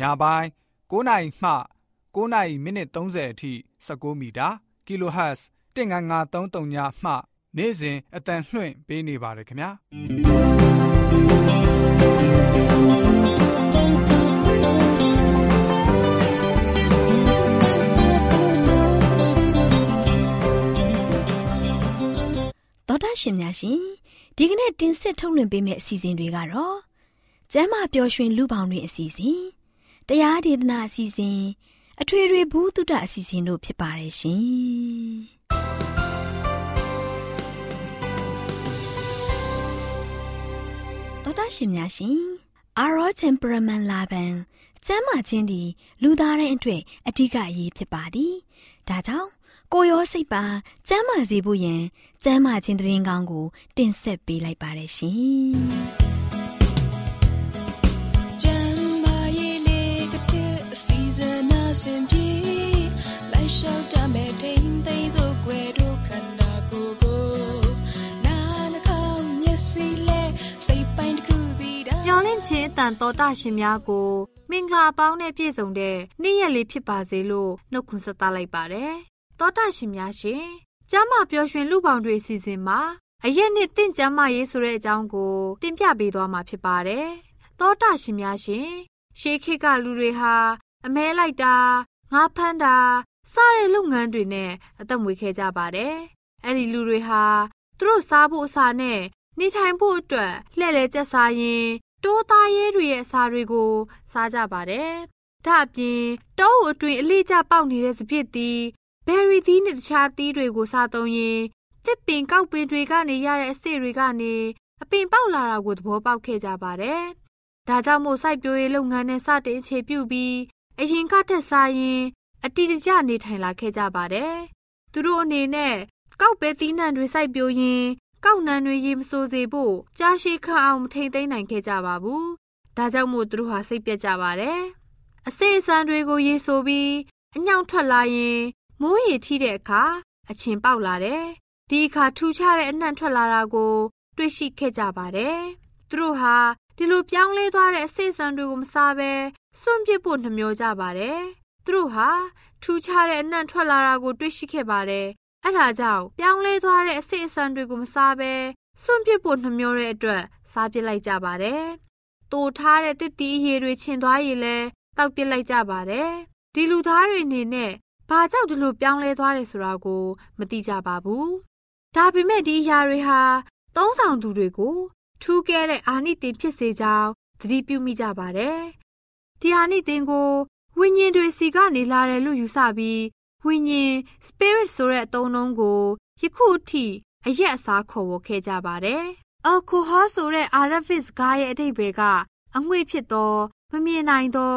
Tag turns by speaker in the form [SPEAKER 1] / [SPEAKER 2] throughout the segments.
[SPEAKER 1] ညပိုင်း9နာရီမှ9နာရီမိနစ်30အထိ19မီတာ kHz 19533ညမှနေ့စဉ်အတန်လှွင့်ပေးနေပါတယ်ခင်ဗျာ
[SPEAKER 2] တော်တာရှင်များရှင်ဒီကနေ့တင်ဆက်ထုတ်လွှင့်ပေးမယ့်အစီအစဉ်တွေကတော့ကျမ်းမာပျော်ရွှင်လူပေါင်းတွင်အစီအစဉ် တရားဒေသနာအစီအစဉ်အထွေထွေဘုဒ္ဓအစီအစဉ်တို့ဖြစ်ပါတယ်ရှင်တော်တာရှင်များရှင်အာရော temperament လာပံကျမ်းမာခြင်းသည်လူသားတိုင်းအတွက်အထူးအရေးဖြစ်ပါသည်ဒါကြောင့်ကိုရောစိတ်ပါကျမ်းမာစေဖို့ယင်ကျမ်းမာခြင်းတရင်ကောင်းကို တင်ဆက်ပေးလိုက်ပါတယ်ရှင်။ ခြင်းအတန်တော်တာရှင်များကိုမင်္ဂလာပေါင်းနဲ့ပြည့်စုံတဲ့နေ့ရက်လေးဖြစ်ပါစေလို့နှုတ်ခွန်းဆက်သလိုက်ပါတယ်တောတာရှင်များရှင်ကျမ်းမာပျော်ရွှင်လူပေါင်းတွေအစီအစဉ်မှာအရက်နှစ်တင့်ကျမ်းမာရေးဆိုတဲ့အကြောင်းကိုတင်ပြပေးသွားမှာဖြစ်ပါတယ်။တောတာရှင်များရှင်ရှေးခေတ်ကလူတွေဟာအမဲလိုက်တာငါးဖမ်းတာစတဲ့လုပ်ငန်းတွေနဲ့အသက်မွေးခဲ့ကြပါတယ်။အဲ့ဒီလူတွေဟာသူတို့စားဖို့အစာနဲ့နေထိုင်ဖို့အတွက်လှည့်လည်ကျက်စားရင် တိုးသားရဲတွေရဲ့အစာတွေကို စားကြပါတယ်။ဒါအပြင်တောအုပ်အတွင်အလေးကျပေါက်နေတဲ့စပစ်တီဘယ်ရီသီးနဲ့တခြားသီးတွေကိုစားသုံးရင်တစ်ပင်ကောက်ပင်တွေကနေရတဲ့အစေတွေကနေအပင်ပေါက်လာတာကိုသဘောပေါက်ခဲ့ကြပါတယ်။ဒါကြောင့်မို့စိုက်ပျိုးရေးလုပ်ငန်းနဲ့စတင်အခြေပြုပြီးအရင်ကထက်စားရင်အတီတကျနေထိုင်လာခဲ့ကြပါတယ်။သူတို့အနေနဲ့ကောက်ပဲသီးနှံတွေစိုက်ပျိုးရင် ကောက်နှံတွေရေမစိုးစေဖို့ကြားရှိခအောင်မထိန်သိမ်းနိုင်ခဲ့ကြပါဘူး။ဒါကြောင့်မို့သူတို့ဟာစိတ်ပြတ်ကြပါတယ်။အစေအစံတွေကိုရေဆိုပြီးအညောင်ထွက်လာရင်မိုးရေထိတဲ့အခါအချင်းပေါက်လာတယ်။ဒီအခါထူးခြားတဲ့အနှံ့ထွက်လာတာကို တွေ့ရှိခဲ့ကြပါတယ်။သူတို့ဟာဒီလိုပြောင်းလဲသွားတဲ့အစိအစံတွေကိုမစားဘဲစွန့်ပစ်ဖို့နှမျောကြပါတယ်။သူတို့ဟာထူးခြားတဲ့အနှံ့ထွက်လာတာကို တွေ့ရှိခဲ့ပါတယ်။ အဲဒါကြောင့်ပြောင်းလဲသွားတဲ့အစိအစံတွေကိုမစားဘဲစွန့်ပစ်ဖို့နှမျောတဲ့အတွက်စားပစ်လိုက်ကြပါတယ်။တိုထားတဲ့တစ်တီးရည်တွေချင်သွားရင်လည်းတောက်ပစ်လိုက်ကြပါတယ်။ဒီလူသားတွေအနေနဲ့ဘာကြောင့်ဒီလိုပြောင်းလဲသွားတယ်ဆိုတာကိုမသိကြပါဘူး။ဒါပေမဲ့ဒီအရာတွေဟာသုံးဆောင်သူတွေကိုထူးကဲတဲ့အာနိသင်ဖြစ်စေကြောင်းသတိပြုမိကြပါတယ်။ဒီအာနိသင်ကိုဝိညာဉ်တွေစီကနေလာတယ်လို့ယူဆပြီး ဝိညာဉ် spirit ဆိုတဲ့အသုံးအနှုန်းကိုယခုအထိအရက်အစားခေါ်ဝေါ်ခဲ့ကြပါတယ်။ alcohol ဆိုတဲ့ Arabic စကားရဲ့အဓိပ္ပာယ်ကအငွေ့ဖြစ်သောမမြင်နိုင်သော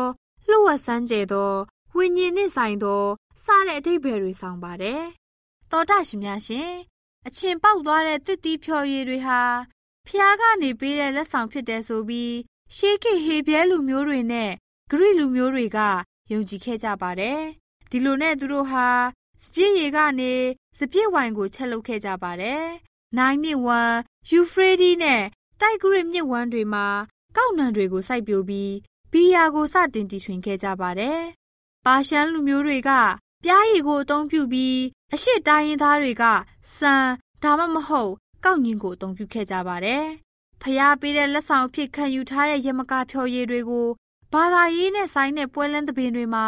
[SPEAKER 2] လှုပ်ဝက်ဆန်းကျဲသောဝိညာဉ်နှင့်ဆိုင်သောစတဲ့အဓိပ္ပာယ်တွေဆောင်ပါတယ်။သောတာရှင်များရှင်အချင်းပေါက်သွားတဲ့တစ်တီးဖြော်ရည်တွေဟာဖျားကနေပေးတဲ့လက်ဆောင်ဖြစ်တယ်ဆိုပြီးရှေးခေတ်ဟေဘဲလူမျိုးတွေနဲ့ဂရိလူမျိုးတွေကယုံကြည်ခဲ့ကြပါတယ်။ ဒီလိုနဲ့သူတို့ဟာစပြည့်ရည်ကနေစပြည့်ဝိုင်ကိုချက်လုပ်ခဲ့ကြပါတယ်။နိုင်မြစ်ဝမ်းယူဖရေးဒီနဲ့တိုက်ဂရစ်မြစ်ဝမ်းတွေမှာကောက်နံတွေကိုစိုက်ပျိုးပြီးဘီယာကိုစတင်တီထွင်ခဲ့ကြပါတယ်။ပါရှန်လူမျိုးတွေကပြားရည်ကိုအသုံးပြုပြီးအရှိတိုင်းရင်းသားတွေကစံဒါမှမဟုတ်ကောက်ညင်ကိုအသုံးပြုခဲ့ကြပါတယ်။ဖျားပေးတဲ့လက်ဆောင်အဖြစ်ခံယူထားတဲ့ရမကဖြော်ရည်တွေကိုဘာသာရေးနဲ့ဆိုင်တဲ့ပွဲလန်းသဘင်တွေမှာ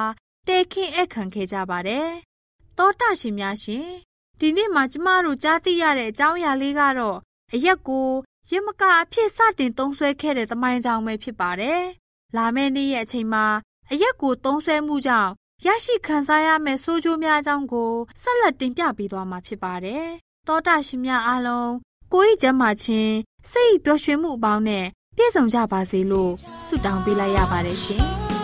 [SPEAKER 2] တဲခင်းအပ်ခံခဲ့ကြပါတယ်။တောတာရှင်များရှင်ဒီနေ့မှာကျမတို့ကြားသိရတဲ့အကြောင်းအရာလေးကတော့အရက်ကိုရမကအဖြစ်စတင်သုံးဆွဲခဲ့တဲ့သမိုင်းကြောင်းပဲဖြစ်ပါတယ်။လာမယ့်နေ့ရက်အချိန်မှာအရက်ကိုသုံးဆွဲမှုကြောင့်ရရှိခံစားရမယ့်ဆိုးကျိုးများအကြောင်းကိုဆက်လက်တင်ပြပေးသွားမှာဖြစ်ပါတယ်။တောတာရှင်များအားလုံးကိုယ်ဤကျမ်းမာခြင်းစိတ်ပျော်ရွှင်မှုအပေါင်းနဲ့
[SPEAKER 3] ပြည့်စုံကြပါစေလို့ဆုတောင်းပေးလိုက်ရပါတယ်ရှင်
[SPEAKER 2] ။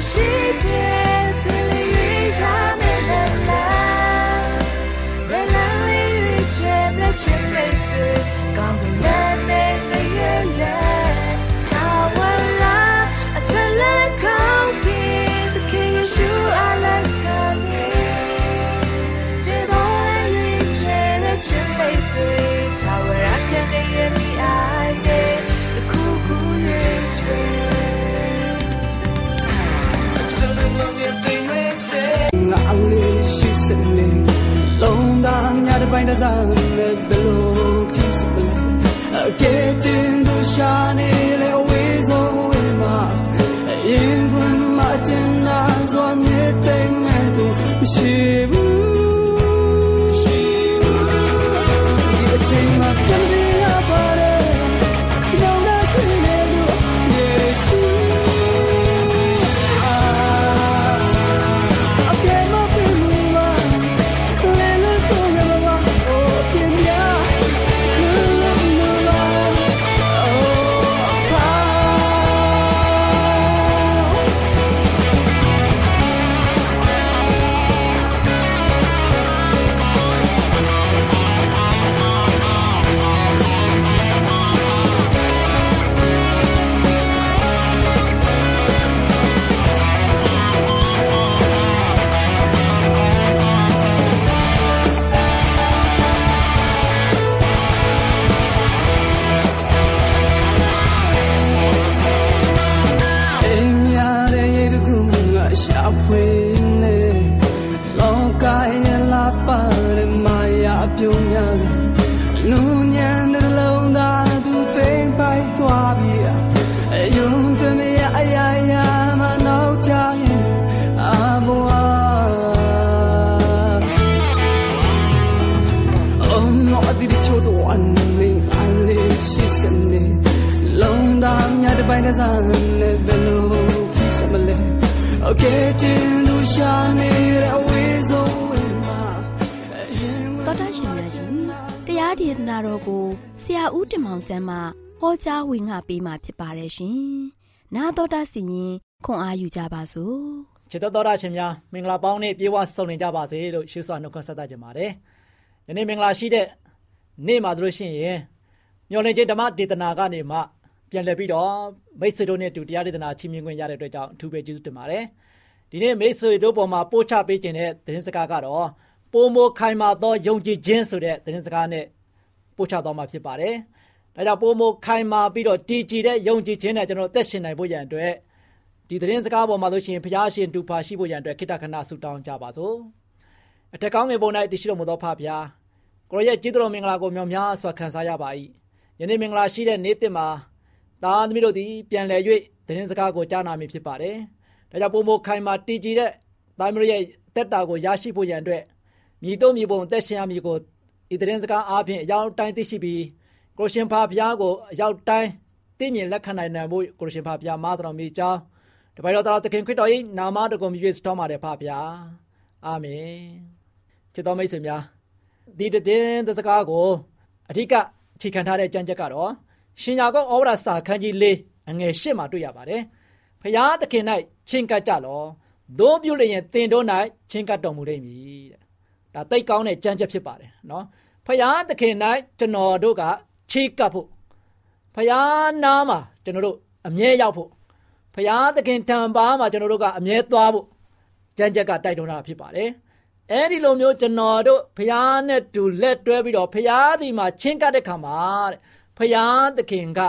[SPEAKER 3] 世界。
[SPEAKER 4] စလေလုံးသားညတစ်ပိုင်းတစ်စားနဲ့ဘလို့ကြည့်စလေအကဲ
[SPEAKER 3] တ
[SPEAKER 4] င်သူရှာနေလေအဝေးဆုံးဝေးမှာအရင်ကမှ
[SPEAKER 3] တ
[SPEAKER 4] င်လာစွာမြဲတဲ့ငါတို့မ
[SPEAKER 3] ရှိ
[SPEAKER 4] ဘူး ရှာနေတဲ့အဝေးဆုံးဝ
[SPEAKER 3] င်မှာတော်တာရှင်များရှင်တရားဒေသနာတော်ကိုဆရာဦးတင်မောင်ဆန်းမှဟောကြားဝင်ငါပေးมาဖြစ်ပါတယ်ရှင်။နာတော်တာစီရင်ခွန်အားယူကြပါစို့။
[SPEAKER 5] ခြေတော်တော်တာရှင်များမင်္ဂလာပေါင်းနဲ့ပြေဝဆုံနေကြပါစေလို့ရှေးစွာနှုတ်ခွန်းဆက်သကြပါတယ်။ယနေ့မင်္ဂလာရှိတဲ့နေ့မှာတို့ရှင်ရင်မျော်လင့်ခြင်းဓမ္မဒေသနာကနေမှပြန်လည်ပြီးတော့မိတ်ဆွေတို့နဲ့တူတရားဒေသနာချီးမြှင့်ခွင့်ရတဲ့အတွက်ကြောင့်အထူးပဲကျေးဇူးတင်ပါတယ်။ ဒီနေ့မိတ်ဆွေတို့ပေါ်မှာပို့ချပေးခြင်းတဲ့သတင်းစကားကတော့ပိုမိုခိုင်မာသောယုံကြည်ခြင်းဆိုတဲ့သတင်းစကားနဲ့ပို့ချသွားမှာဖြစ်ပါတယ်။ဒါကြောင့်ပိုမိုခိုင်မာပြီးတော့တည်ကြည်တဲ့ယုံကြည်ခြင်းနဲ့ကျွန်တော်သက်ရှင်နိုင်ဖို့ရန်အတွက်ဒီသတင်းစကားပေါ်မှာဆိုရှင်ဘုရားရှင်တူဖာရှိဖို့ရန်အတွက်ခိတ္တခဏဆုတောင်းကြပါစို့။အထက်ကောင်းငယ်ပုံ၌တရှိတော်မူသောဖဖျားကိုရဲ့ကျေးဇူးတော်မင်္ဂလာကိုမြောင်များစွာခံစားရပါ၏။ယနေ့မင်္ဂလာရှိတဲ့နေ့တစ်မှာသားသမီးတို့သည်ပြန်လည်၍သတင်းစကားကိုကြားနာမည်ဖြစ်ပါတယ်။ ဒါကြောင့်ပိုမိုခိုင်မာတည်ကြည်တဲ့သားသမီးတို့ရဲ့တက်တာကိုရရှိဖို့ရန်အတွက်မြည်တော့မြည်ပုံသက်ရှင်ရမည်ကိုဤသတင်းစကားအားဖြင့်အရောက်တိုင်းသိရှိပြီးကိုရှင်ဖာဘုရားကိုအရောက်တိုင်းသိမြင်လက်ခံနိုင်နိုင်ဖို့ကိုရှင်ဖာဘုရားမာတော်မီကြောင်းတပိုင်တော်တော်သခင်ခရစ်တော်၏နာမတော်ကိုမြည်စတော်မှာတယ်ဖာဘုရားအာမင်ချစ်တော်မိတ်ဆွေများဒီတဲ့စကားကိုအဓိကအခြေခံထားတဲ့ကြံချက်ကတော့ရှင်ယာကုန်းဩဝါဒစာခန်းကြီး၄အငယ်၈မှာတွေ့ရပါတယ် ဖရာသခင်၌ချင်းကပ်ကြလောသို့ပြုလျင်တင်တို့၌ချင်းကပ်တော်မူလိမ့်မည်တဲ့ဒါသိကောင်းတဲ့ကြံချက်ဖြစ်ပါတယ်နော်ဖယားသခင်၌ကျွန်တော်တို့ကချေကပ်ဖို့ဖယားနားမှာကျွန်တော်တို့အမြဲရောက်ဖို့ဖယားသခင်တံပါးမှာကျွန်တော်တို့ကအမြဲသွားဖို့ကြံချက်ကတိုက်တွန်းတာဖြစ်ပါတယ်အဲ့ဒီလိုမျိုးကျွန်တော်တို့ဖယားနဲ့တူလက်တွဲပြီးတော့ဖယားဒီမှာချင်းကပ်တဲ့ခါမှာတဲ့ဖယားသခင်က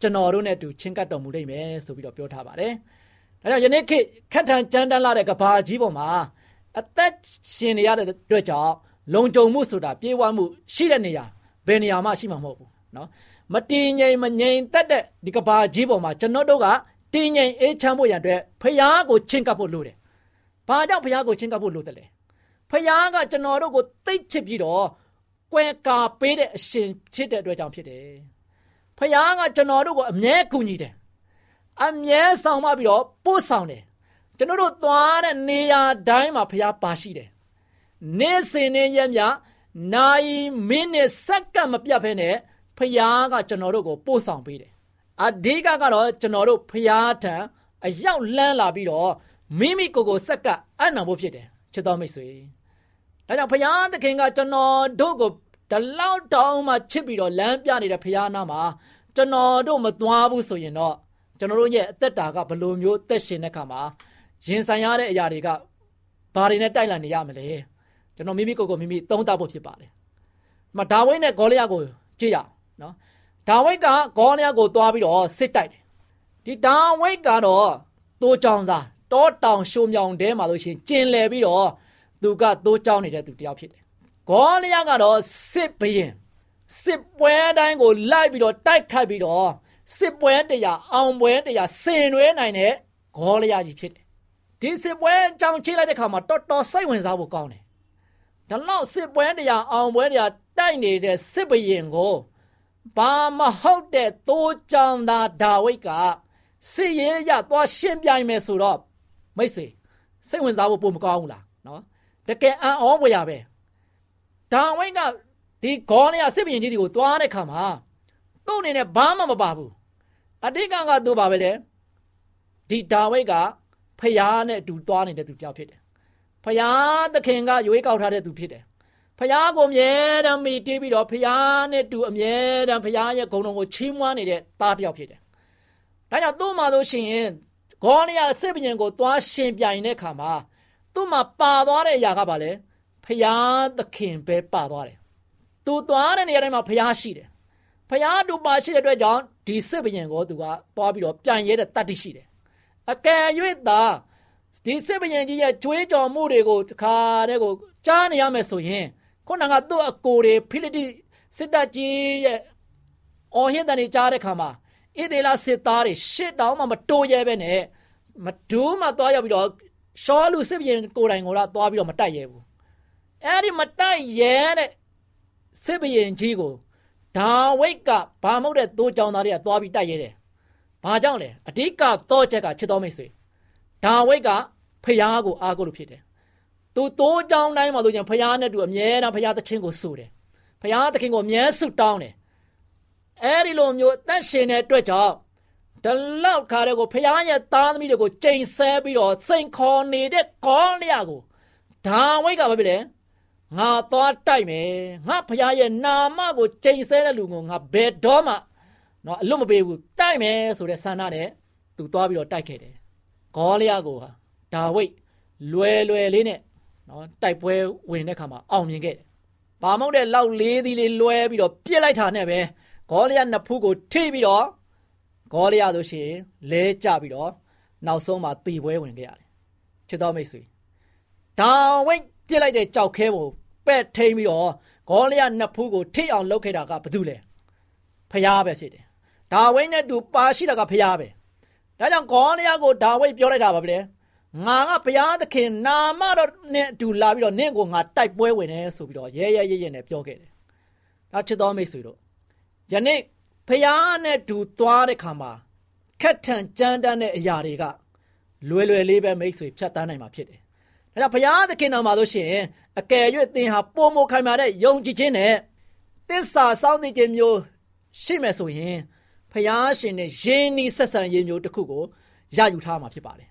[SPEAKER 5] ကျွန်တော်တို့နဲ့တူချင်းကပ်တော်မူလိမ့်မယ်ဆိုပြီးတော့ပြောထားပါတယ်။ဒါကြောင့်ယနေ့ခေတ်ခက်ထန်ကြမ်းတမ်းလာတဲ့ကဘာကြီးပေါ်မှာအသက်ရှင်နေရတဲ့အတွက်ကြောင့်လုံခြုံမှုဆိုတာပြေဝမှုရှိတဲ့နေရာဘယ်နေရာမှရှိမှာမဟုတ်ဘူးနော်မတည်ငြိမ်မငြိမ်သက်တဲ့ဒီကဘာကြီးပေါ်မှာကျွန်တော်တို့ကတည်ငြိမ်အေးချမ်းဖို့ရန်အတွက်ဖျားကိုချင်းကပ်ဖို့လိုတယ်။ဘာကြောင့်ဖျားကိုချင်းကပ်ဖို့လိုတယ်လဲ။ဖျားကကျွန်တော်တို့ကိုသိချစ်ပြီးတော့ကွယ်ကာပေးတဲ့အရှင်ဖြစ်တဲ့အတွက်ကြောင့်ဖြစ်တယ်။ ဖျားကကျွန်တော်တို့ကိုအမြဲကူညီတယ်။အမြဲဆောင်မပြီးတော့ပို့ဆောင်တယ်ကျွန်တော်တို့သွားတဲ့နေရာတိုင်းမှာဖျားပါရှိတယ်နေ့စဉ်နဲ့ရက်မြနိုင်မိနစ်စက္ကန့်မပြတ်ဖဲနဲ့ဖျားကကျွန်တော်တို့ကိုပို့ဆောင်ပေးတယ်အဓိကကတော့ကျွန်တော်တို့ဖျားထံအရောက်လန်းလာပြီးတော့မိမိကိုယ်ကိုစက္ကပ်အနံဖို့ဖြစ်တယ်ချစ်တော်မိတ်ဆွေဒါကြောင့်ဖျားသခင်ကကျွန်တော်တို့ကို ဒီလောက်တောင်းမှချစ်ပြီးတော့လမ်းပြနေတဲ့ဖျားနာမှာကျွန်တော်တို့မသွားဘူးဆိုရင်တော့ကျွန်တော်တို့ရဲ့အသက်တာကဘယ်လိုမျိုးသက်ရှင်တဲ့ခါမှာရင်ဆိုင်ရတဲ့အရာတွေကဘာတွေနဲ့တိုက်လန်နေရမလဲကျွန်တော်မိမိကိုယ်ကိုမိမိသုံးသပ်ဖို့ဖြစ်ပါတယ်။မဒါဝိဒ်နဲ့ဂေါလိယကိုကြည့်ရအောင်နော်။ဒါဝိဒ်ကဂေါလိယကိုသွားပြီးတော့စစ်တိုက်တယ်။ဒီဒါဝိဒ်ကတော့တိုးကြောင်သားတောတောင်ရှုံမြောင်တဲမှာလို့ရှိရင်ကျင်လည်ပြီးတော့သူကတိုးကြောင်နေတဲ့သူတယောက်ဖြစ်တယ်။ ဂေါလိယကတော့စစ်ဘရင်စစ်ပွဲတိုင်းကိုလိုက်ပြီးတော့တိုက်ခတ်ပြီးတော့စစ်ပွဲတရားအောင်ပွဲတရားဆင်နွှဲနိုင်တဲ့ဂေါလိယကြီးဖြစ်တယ်ဒီစစ်ပွဲအကြောင်းချိလိုက်တဲ့ခါမှာတော်တော်စိတ်ဝင်စားဖို့ကောင်းတယ်။ဒါလောက်စစ်ပွဲတရားအောင်ပွဲတရားတိုက်နေတဲ့စစ်ဘရင်ကိုဘာမဟုတ်တဲ့သိုးချောင်းသားဒါဝိတ်ကစစ်ရေးရသွားရှင်းပြိုင်မယ်ဆိုတော့မိတ်ဆွေစိတ်ဝင်စားဖို့ပုံမကောင်းဘူးလားနော်တကယ်အံ့ဩဖွယ်ရပဲ ဒါဝိတ်ကဒီဂေါလိယစစ်ဘရင်ကြီးတွေကိုသွားတဲ့ခါမှာသူ့အနေနဲ့ဘာမှမပါဘူးအတိတ်ကကသူပါပဲလေဒီဒါဝိတ်ကဖယားနဲ့အတူသွားနေတဲ့သူကြောက်ဖြစ်တယ်။ဖယားသခင်ကရွေးကောက်ထားတဲ့သူဖြစ်တယ်။ဖယားကိုအမြဲတမ်းမိတီးပြီးတော့ဖယားနဲ့တူအမြဲတမ်းဖယားရဲ့ဂုဏ်တော်ကိုချီးမွမ်းနေတဲ့သားတစ်ယောက်ဖြစ်တယ်။ဒါကြောင့်သူ့မှာဆိုရှင်ဂေါလိယစစ်ပညံကိုသွားရှင်ပြိုင်တဲ့အခါမှာသူ့မှာပါသွားတဲ့အရာကဘာလဲ။ ဖယားသခင်ပဲပါသွားတယ်။သူသွားတဲ့နေရာတိုင်းမှာဖယားရှိတယ်။ဖယားတူပါရှိတဲ့အတွက်ကြောင့်ဒီစစ်ပညံကိုသူကသွားပြီးတော့ပြန်ရဲတဲ့တတ်တိရှိတယ်အကယ်၍သာဒီစစ်ဘရင်ကြီးရဲ့ကြွေးကြော်မှုတွေကိုတခါတည်းကိုကြားနေရမယ်ဆိုရင်ခုနကသူ့အကိုတွေဖိလိတိစစ်တပ်ကြီးရဲ့အော်ဟစ်တဲ့နေကြားတဲ့ခါမှာဣသေလစစ်သားတွေရှစ်တောင်းမှမတိုးရဲပဲနဲ့မဒူးမှသွားရောက်ပြီးတော့ရှောလူစစ်ဘရင်ကိုယ်တိုင်ကိုလာသွားပြီးတော့မတိုက်ရဲဘူး အဲ့ဒီမတိုက်ရဲတဲ့စစ်ဘရင်ကြီးကိုဒါဝိတ်ကဘာမဟုတ်တဲ့သိုးကြောင်သားတွေကသွားပြီးတိုက်ရဲတယ်ဘာကြောင့်လဲအဓိကတော့ချက်ကချစ်တော်မိတ်ဆွေဒါဝိတ်ကဖျားကိုအားကိုးလို့ဖြစ်တယ်သူသူတိုးကြောင်းတိုင်းမှာဆိုရင်ဖခင်နဲ့တူအမြဲတမ်းဖခင်သခင်ကိုဆူတယ်ဖခင်သခင်ကိုအမြဲဆုတောင်းတယ်အဲ့ဒီလိုမျိုးအသက်ရှင်တဲ့အတွက်ကြောင့်ဒီလောက်ခါတဲ့ကိုဖခင်ရဲ့သားသမီးတွေကိုချိန်ဆပြီးတော့စိန်ခေါ်နေတဲ့ကောလျာကိုဒါဝိတ်ကဘာဖြစ်လဲ ငါသွားတိုက်မယ်ငါဖခင်ရဲ့နာမကိုချိန်ဆတဲ့လူကိုငါဘယ်တော့မှနော်အလွတ်မပေးဘူးတိုက်မယ်ဆိုတဲ့ဆန္ဒနဲ့သူသွားပြီးတော့တိုက်ခဲ့တယ်ဂေါလျာကိုဟာဒါဝိတ်လွယ်လွယ်လေးနဲ့နော်တိုက်ပွဲဝင်တဲ့ခါမှာအောင်မြင်ခဲ့တယ်။ဘာမဟုတ်တဲ့လောက်လေးသီးလေးလွဲပြီးတော့ပြစ်လိုက်တာနဲ့ပဲဂေါလျာနှစ်ဖူးကိုထိပြီးတော့ဂေါလျာဆိုရှင်လဲကျပြီးတော့နောက်ဆုံးမှာတီပွဲဝင်ခဲ့ရတယ်။ချစ်တော်မိတ်ဆွေဒါဝိတ် ပြစ်လိုက်တဲ့ကြောက်ခဲကိုပဲ့ထိန်ပြီးတော့ဂေါလျာနှစ်ဖူးကိုထိအောင်လုပ်ခဲ့တာကဘာတူလဲ။ဖျားပဲဖြစ်တယ်။ဒါဝိတ်နဲ့တူပါရှိတာကဖျားပဲ။ဒါကြောင့်ဂေါလျာကိုဒါဝိတ်ပြောလိုက်တာပါဗျ။ငါကဘုရားသခင်နာမတော်နဲ့အတူလာပြီးတော့နင့်ကိုငါတိုက်ပွဲဝင်နေဆိုပြီးတော့ရဲရဲရဲရဲနဲ့ပြောခဲ့တယ်။ဒါချစ်တော်မိတ်ဆွေတို့ယနေ့ဘုရားနဲ့တူသွားတဲ့ခါမှာခက်ထန်ကြမ်းတမ်းတဲ့အရာတွေကလွယ်လွယ်လေးပဲမိတ်ဆွေဖြတ်တန်းနိုင်မှာဖြစ်တယ်။ ဒါကြောင့်ဘုရားသခင်တော်မှာလို့ရှိရင်အကယ်၍သင်ဟာပုံမခိုင်မာတဲ့ယုံကြည်ခြင်းနဲ့သစ္စာစောင့်သိခြင်းမျိုးရှိမယ်ဆိုရင်ဘုရားရှင်နဲ့ယဉ်ဤဆက်ဆံရေးမျိုးတစ်ခုကိုရယူထားမှာဖြစ်ပါတယ်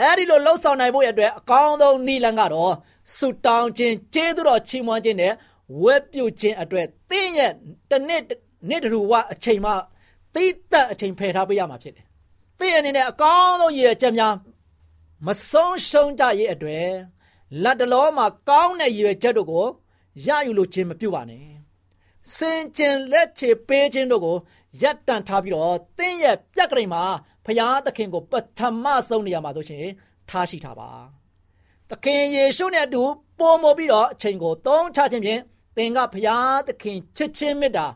[SPEAKER 5] အဲ့ဒီလိုလှုပ်ဆောင်နိုင်ဖို့ရအတွက်အကောင်းဆုံးနည်းလမ်းကတော့ဆုတောင်းခြင်းကျေးဇူးတော်ချီးမွမ်းခြင်းနဲ့ဝတ်ပြုခြင်းအတွက်သင်ရဲ့တနေ့နေ့တူဝအချိန်မှသိသက်အချိန်ဖယ်ထားပေးရမှာဖြစ်တယ်။သင်အနေနဲ့အကောင်းဆုံးရည်ချက်များ မဆုံးရှုံးကြရဲ့အတွက်လက်တလောမှာကောင်းတဲ့ရည်ချက်တို့ကိုရယူလို့ခြင်းမပြုပါနဲ့။စင်ကျင်လက်ချေပေးခြင်းတို့ကိုရပ်တန့်ထားပြီးတော့သင်ရဲ့ပြက်ကလေးမှာဖရာသခင်ကိုပထမဆုံးနေရာမှာဆိုရှင်ထားရှိထားပါသခင်ယေရှုနဲ့အတူပုံမပြီးတော့အချိန်ကိုသုံးချခြင်းဖြင့်သင်ကဖရာသခင်ချစ်ချင်းမေတ္တာ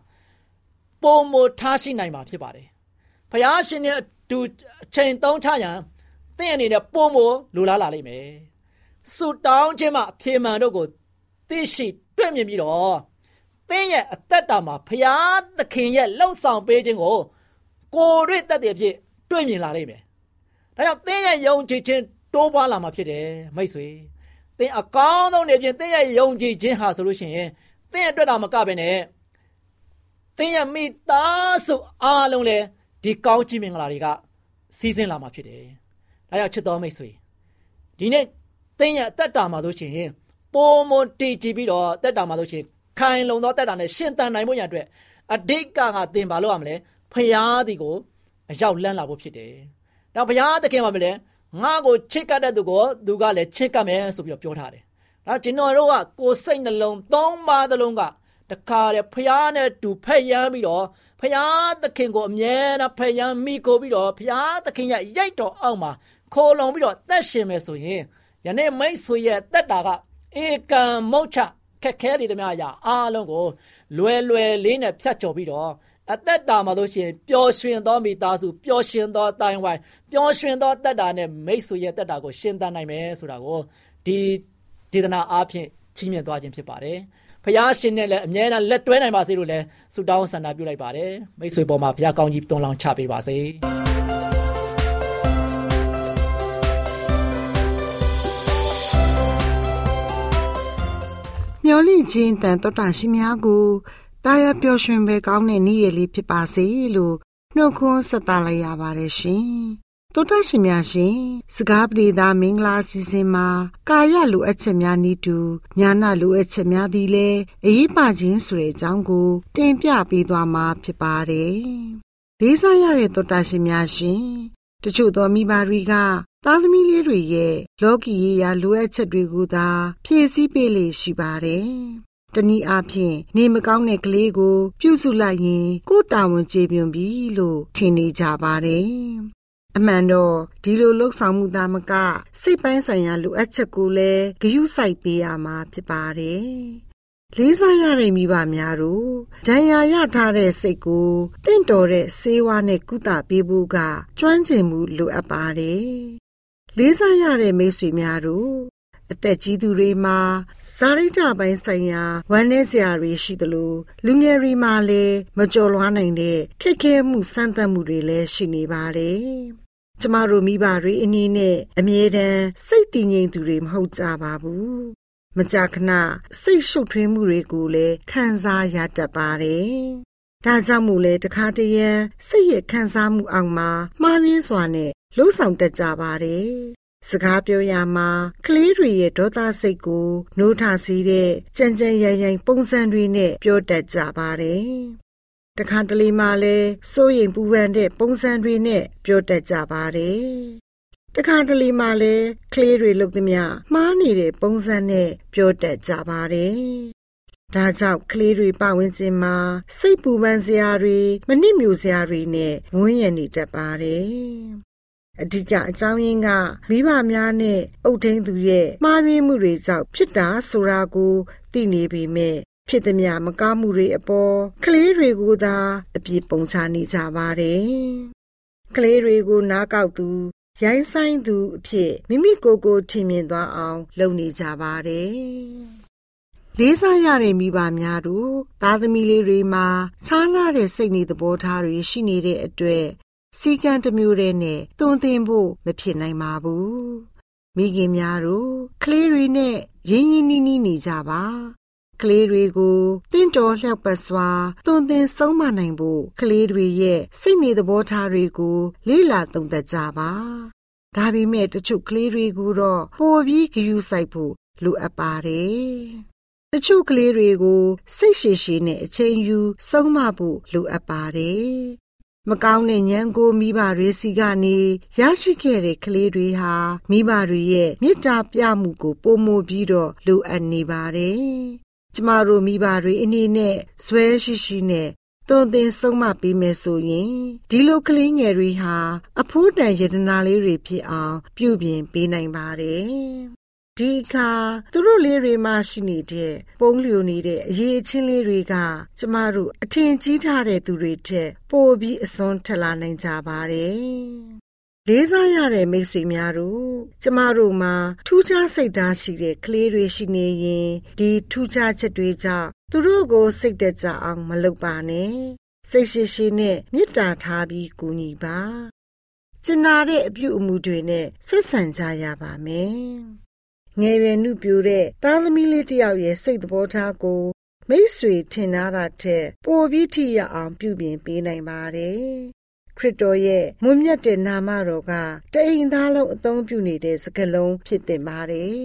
[SPEAKER 5] ပုံမထားရှိနိုင်မှာဖြစ်ပါတယ်ဖရာရှင်နဲ့အတူအချိန်သုံးချရန် သင်အနေနဲ့ပုံမလိုလားလာလိမ့်မယ်ဆုတောင်းခြင်းမှာအပြေမှန်တို့ကိုသိရှိတွေ့မြင်ပြီးတော့သင်ရဲ့အသက်တာမှာဖရာသခင်ရဲ့လှုပ်ဆောင်ပေးခြင်းကိုကိုယ်တွေ့တတ်တဲ့အဖြစ်တွေ့မြင်လာလိမ့်မယ်။ဒါကြောင့်သင်ရဲ့ယုံကြည်ခြင်းတိုးပွားလာမှာဖြစ်တယ်မိတ်ဆွေ။သင်အကောင်းဆုံးနေပြင်သင်ရဲ့ယုံကြည်ခြင်းဟာဆိုလို့ရှိရင်သင်အတွက်တော့မကပဲနဲ့သင်ရဲ့မိသားစုအားလုံးလည်းဒီကောင်းချီးမင်္ဂလာတွေကစီးဆင်းလာမှာဖြစ်တယ်။ ဒါကြောင့်ချစ်တော်မိတ်ဆွေဒီနေ့သင်ရဲ့တက်တာမှာဆိုရှင်ပုံမတည်ကြည်ပြီးတော့တက်တာမှာဆိုရှင်ခိုင်လုံသောတက်တာနဲ့ရှင်တန်နိုင်ဖို့ရအတွက်အဓိကကသင်ဘာလို့ရမလဲဖရာဒီကိုအရောက်လန်းလာဖို့ဖြစ်တယ်။ဒါဘုရားသခင်ပါမလဲငါ့ကိုချစ်ကပ်တဲ့သူကိုသူကလည်းချစ်ကပ်မယ်ဆိုပြီးတော့ပြောထားတယ်။ဒါကျွန်တော်တို့ကကိုယ်စိတ်နှလုံးသုံးပါးသလုံးကတခါတည်းဖျားနဲ့တူဖက်ရမ်းပြီးတော့ဖျားသခင်ကိုအမြဲတမ်းဖက်ရမ်းမိကိုပြီးတော့ဖျားသခင်ရဲ့ရိုက်တော်အောက်မှာ ခိုးလုံပြီးတော့သက်ရှင်မယ်ဆိုရင်ယနေ့မိတ်ဆွေရဲ့တက်တာကဧကံမုတ်ချခက်ခဲလေသမျှအရာအားလုံးကိုလွယ်လွယ်လေးနဲ့ဖြတ်ကျော်ပြီးတော့အသက်တာမှာလို့ရှိရင်ပျော်ရွှင်သောမိသားစုပျော်ရွှင်သောတိုင်ဝိုင်းပျော်ရွှင်သောတက်တာနဲ့မိတ်ဆွေရဲ့တက်တာကိုရှင်းသနိုင်မယ်ဆိုတာကိုဒီဒေသနာအားဖြင့်ချီးမြှင့်သွားခြင်းဖြစ်ပါတယ်။ဖခင်ရှင်နဲ့လည်းအမြဲတမ်းလက်တွဲနိုင်ပါစေလို့လည်းဆုတောင်းဆန္ဒပြုလိုက်ပါတယ်။မိတ်ဆွေပေါ်မှာဖခင်ကောင်းကြီးတွန်းလောင်းချပေးပါစေ။
[SPEAKER 6] မျော်လင့်ခြင်းတန်တော်တာရှိများကိုတာယာပျော်ရွှင်ပဲကောင်းတဲ့နေ့ရည်လေးဖြစ်ပါစေလို့နှုတ်ခွန်းဆက်သလိုက်ရပါတယ်ရှင်။တောတရှင်များရှင်စကားပြေသာမင်္ဂလာစီစဉ်မှာကာယလိုအပ်ချက်များဤတူညာနာလိုအပ်ချက်များသည်လည်းအရေးပါခြင်းဆိုတဲ့အကြောင်းကိုတင်ပြပေးသွားမှာဖြစ်ပါတယ်။လေးစားရတဲ့တောတရှင်များရှင်တချို့သောမိဘတွေက သားသမီးလေးတွေရဲ့လောကီရေးရာလိုအပ်ချက်တွေကိုသာဖြည့်ဆည်းပေးလေရှိပါတယ်တနည်းအားဖြင့်နေမကောင်းတဲ့ကလေးကို ပြုစုလိုက်ရင်ကိုယ်တာဝန်ကျေပွန်ပြီလို့ထင်နေကြပါတယ်။အမှန်တော့ဒီလိုလှုပ်ဆောင်မှုသားမကစိတ်ပိုင်းဆိုင်ရာလိုအပ်ချက်ကိုလည်းဂရုစိုက်ပေးရမှာဖြစ်ပါတယ်။လေးစားရတဲ့မိဘများတို့ဒဏ်ရာရထားတဲ့စိတ်ကိုတင့်တော်တဲ့ဆေးဝါးနဲ့ကုသပေးဖို့ကကျွမ်းကျင်မှုလိုအပ်ပါတယ်။ လေးစားရတဲ့မိတ်ဆွေများတို့အသက်ကြီးသူတွေမှာစာရိတ္တပိုင်းဆိုင်ရာဝမ်းနည်းစရာတွေရှိသလိုလူငယ်တွေမှာလည်းမကြော်လွှားနိုင်တဲ့ခက်ခဲမှုစမ်းသပ်မှုတွေလည်းရှိနေပါတယ်။ကျမတို့မိဘတွေအနေနဲ့အမြဲတမ်းစိတ်တည်ငြိမ်သူတွေမဟုတ်ကြပါဘူးမကြာခဏစိတ်ရှုပ်ထွေးမှုတွေကိုလည်းခံစားရတတ်ပါတယ်ဒါကြောင့်မို့လဲတခါတရံစိတ်ရဲ့ခံစားမှုအောင်မှာမှားရင်းစွာနဲ့ လှုပ်ဆောင်တတ်ကြပါတယ်စကားပြောရမှာကလေးတွေရဲ့ဒေါသစိတ်ကိုနှိုးထစီးတဲ့ကြံကြံရံရံပုံစံတွေနဲ့ပြောတတ်ကြပါတယ်တခါတလေမှလည်းစိုးရိမ်ပူပန်တဲ့ပုံစံတွေနဲ့ပြောတတ်ကြပါတယ်တခါတလေမှလည်းကလေးတွေလုပ်သမျှမှားနေတဲ့ပုံစံနဲ့ပြောတတ်ကြပါတယ်ဒါကြောင့်ကလေးတွေပဝန်းကျင်မှာစိတ်ပူပန်စရာတွေမနစ်မြို့စရာတွေနဲ့ဝန်းရံနေတတ်ပါတယ် အဓိကအကြောင်းရင်းကမိဘများနဲ့အုပ်ထိန်းသူရဲ့မှားယွင်းမှုတွေကြောင့်ဖြစ်တာဆိုတာကိုသိနေပေမဲ့ဖြစ်သည်များမကောင်းမှုတွေအပေါ်ကလေးတွေကိုသာအပြစ်ပုံချနေကြပါတယ်။ကလေးတွေကိုနားကောက်သူရိုင်းဆိုင်သူအဖြစ်မိမိကိုယ်ကိုထင်မြင်သွားအောင် လုပ်နေကြပါတယ်။လေးစားရတဲ့မိဘများတို့သားသမီးလေးတွေမှာခြားနာတဲ့စိတ်နေသဘောထားတွေရှိနေတဲ့အတွက် စီကံတစ်မျိုးတည်းနဲ့တွန်းတင်ဖို့မဖြစ်နိုင်ပါဘူးမိခင်များတို့ကလေးတွေနဲ့ရင်းရင်းနှီးနှီးနေကြပါကလေးတွေကိုတင့်တော်လျှောက်ပတ်စွာတွန်းတင်ဆုံးမနိုင်ဖို့ကလေးတွေရဲ့စိတ်နေသဘောထားတွေကို လေ့လာသုံးသပ်ကြပါဒါပေမဲ့တချို့ကလေးတွေကိုတော့ပိုပြီးဂရုစိုက်ဖို့လိုအပ်ပါတယ်တချို့ကလေးတွေကိုစိတ်ရှိရှိနဲ့အချိန်ယူဆုံးမဖို့လိုအပ်ပါတယ် မကောင်းတဲ့ညံကိုမိဘတွေစီကနေရရှိခဲ့တဲ့ကလေးတွေဟာမိဘတွေရဲ့မေတ္တာပြမှုကိုပုံမပြီးတော့လိုအပ်နေပါတယ်။ကျမတို့မိဘတွေအနေနဲ့ဇွဲရှိရှိနဲ့သွန်သင်ဆုံးမပေးမယ်ဆိုရင်ဒီလိုကလေးငယ်တွေဟာအဖိုးတန်ယတနာလေးတွေဖြစ်အောင်ပြုပြင်ပေးနိုင်ပါတယ်။ ဒီအခါသူတို့လေးတွေမှရှိနေတဲ့ပုံလျိုနေတဲ့အရေးအချင်းလေးတွေက ကျမတို့အထင်ကြီးထားတဲ့သူတွေထက်ပိုပြီးအစွန်းထလာနိုင်ကြပါတယ်။လေးစားရတဲ့မိတ်ဆွေများတို့ကျမတို့မှာထူးခြားစိတ်ဓာတ်ရှိတဲ့ကလေးတွေရှိနေရင်ဒီထူးခြားချက်တွေကြောင့်သူတို့ကိုစိတ်တက်ကြအောင်မလုပ်ပါနဲ့စိတ်ရှိရှိနဲ့မေတ္တာထားပြီးကူညီပါကျင်နာတဲ့အပြုအမူတွေနဲ့ဆက်ဆံကြရပါမယ် ငယ်ရွယ်နှုပြိုတဲ့သားသမီးလေးတယောက်ရဲ့စိတ်သဘောထားကိုမိတ်ဆွေထင်ထားတာထက်ပိုပြီးထိရအောင်ပြုပြင်ပေးနိုင်ပါတယ်ခရစ်တော်ရဲ့မွန်မြတ်တဲ့နာမတော်ကတအိမ်သားလုံးအသုံးပြုနေတဲ့စကားလုံးဖြစ်တင်ပါတယ်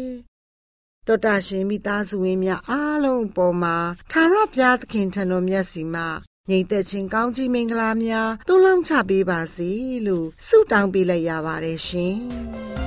[SPEAKER 6] တော်တာရှင်မိသားစုဝင်များအားလုံးပေါ်မှာသာရဘုရားသခင်ထံတော်မြတ်စီမှာငြိမ်သက်ခြင်းကောင်းကြီးမင်္ဂလာများတွန်းလောင်းချပေးပါစေလို့ဆုတောင်းပေးလိုက်ရပါတယ်ရှင်။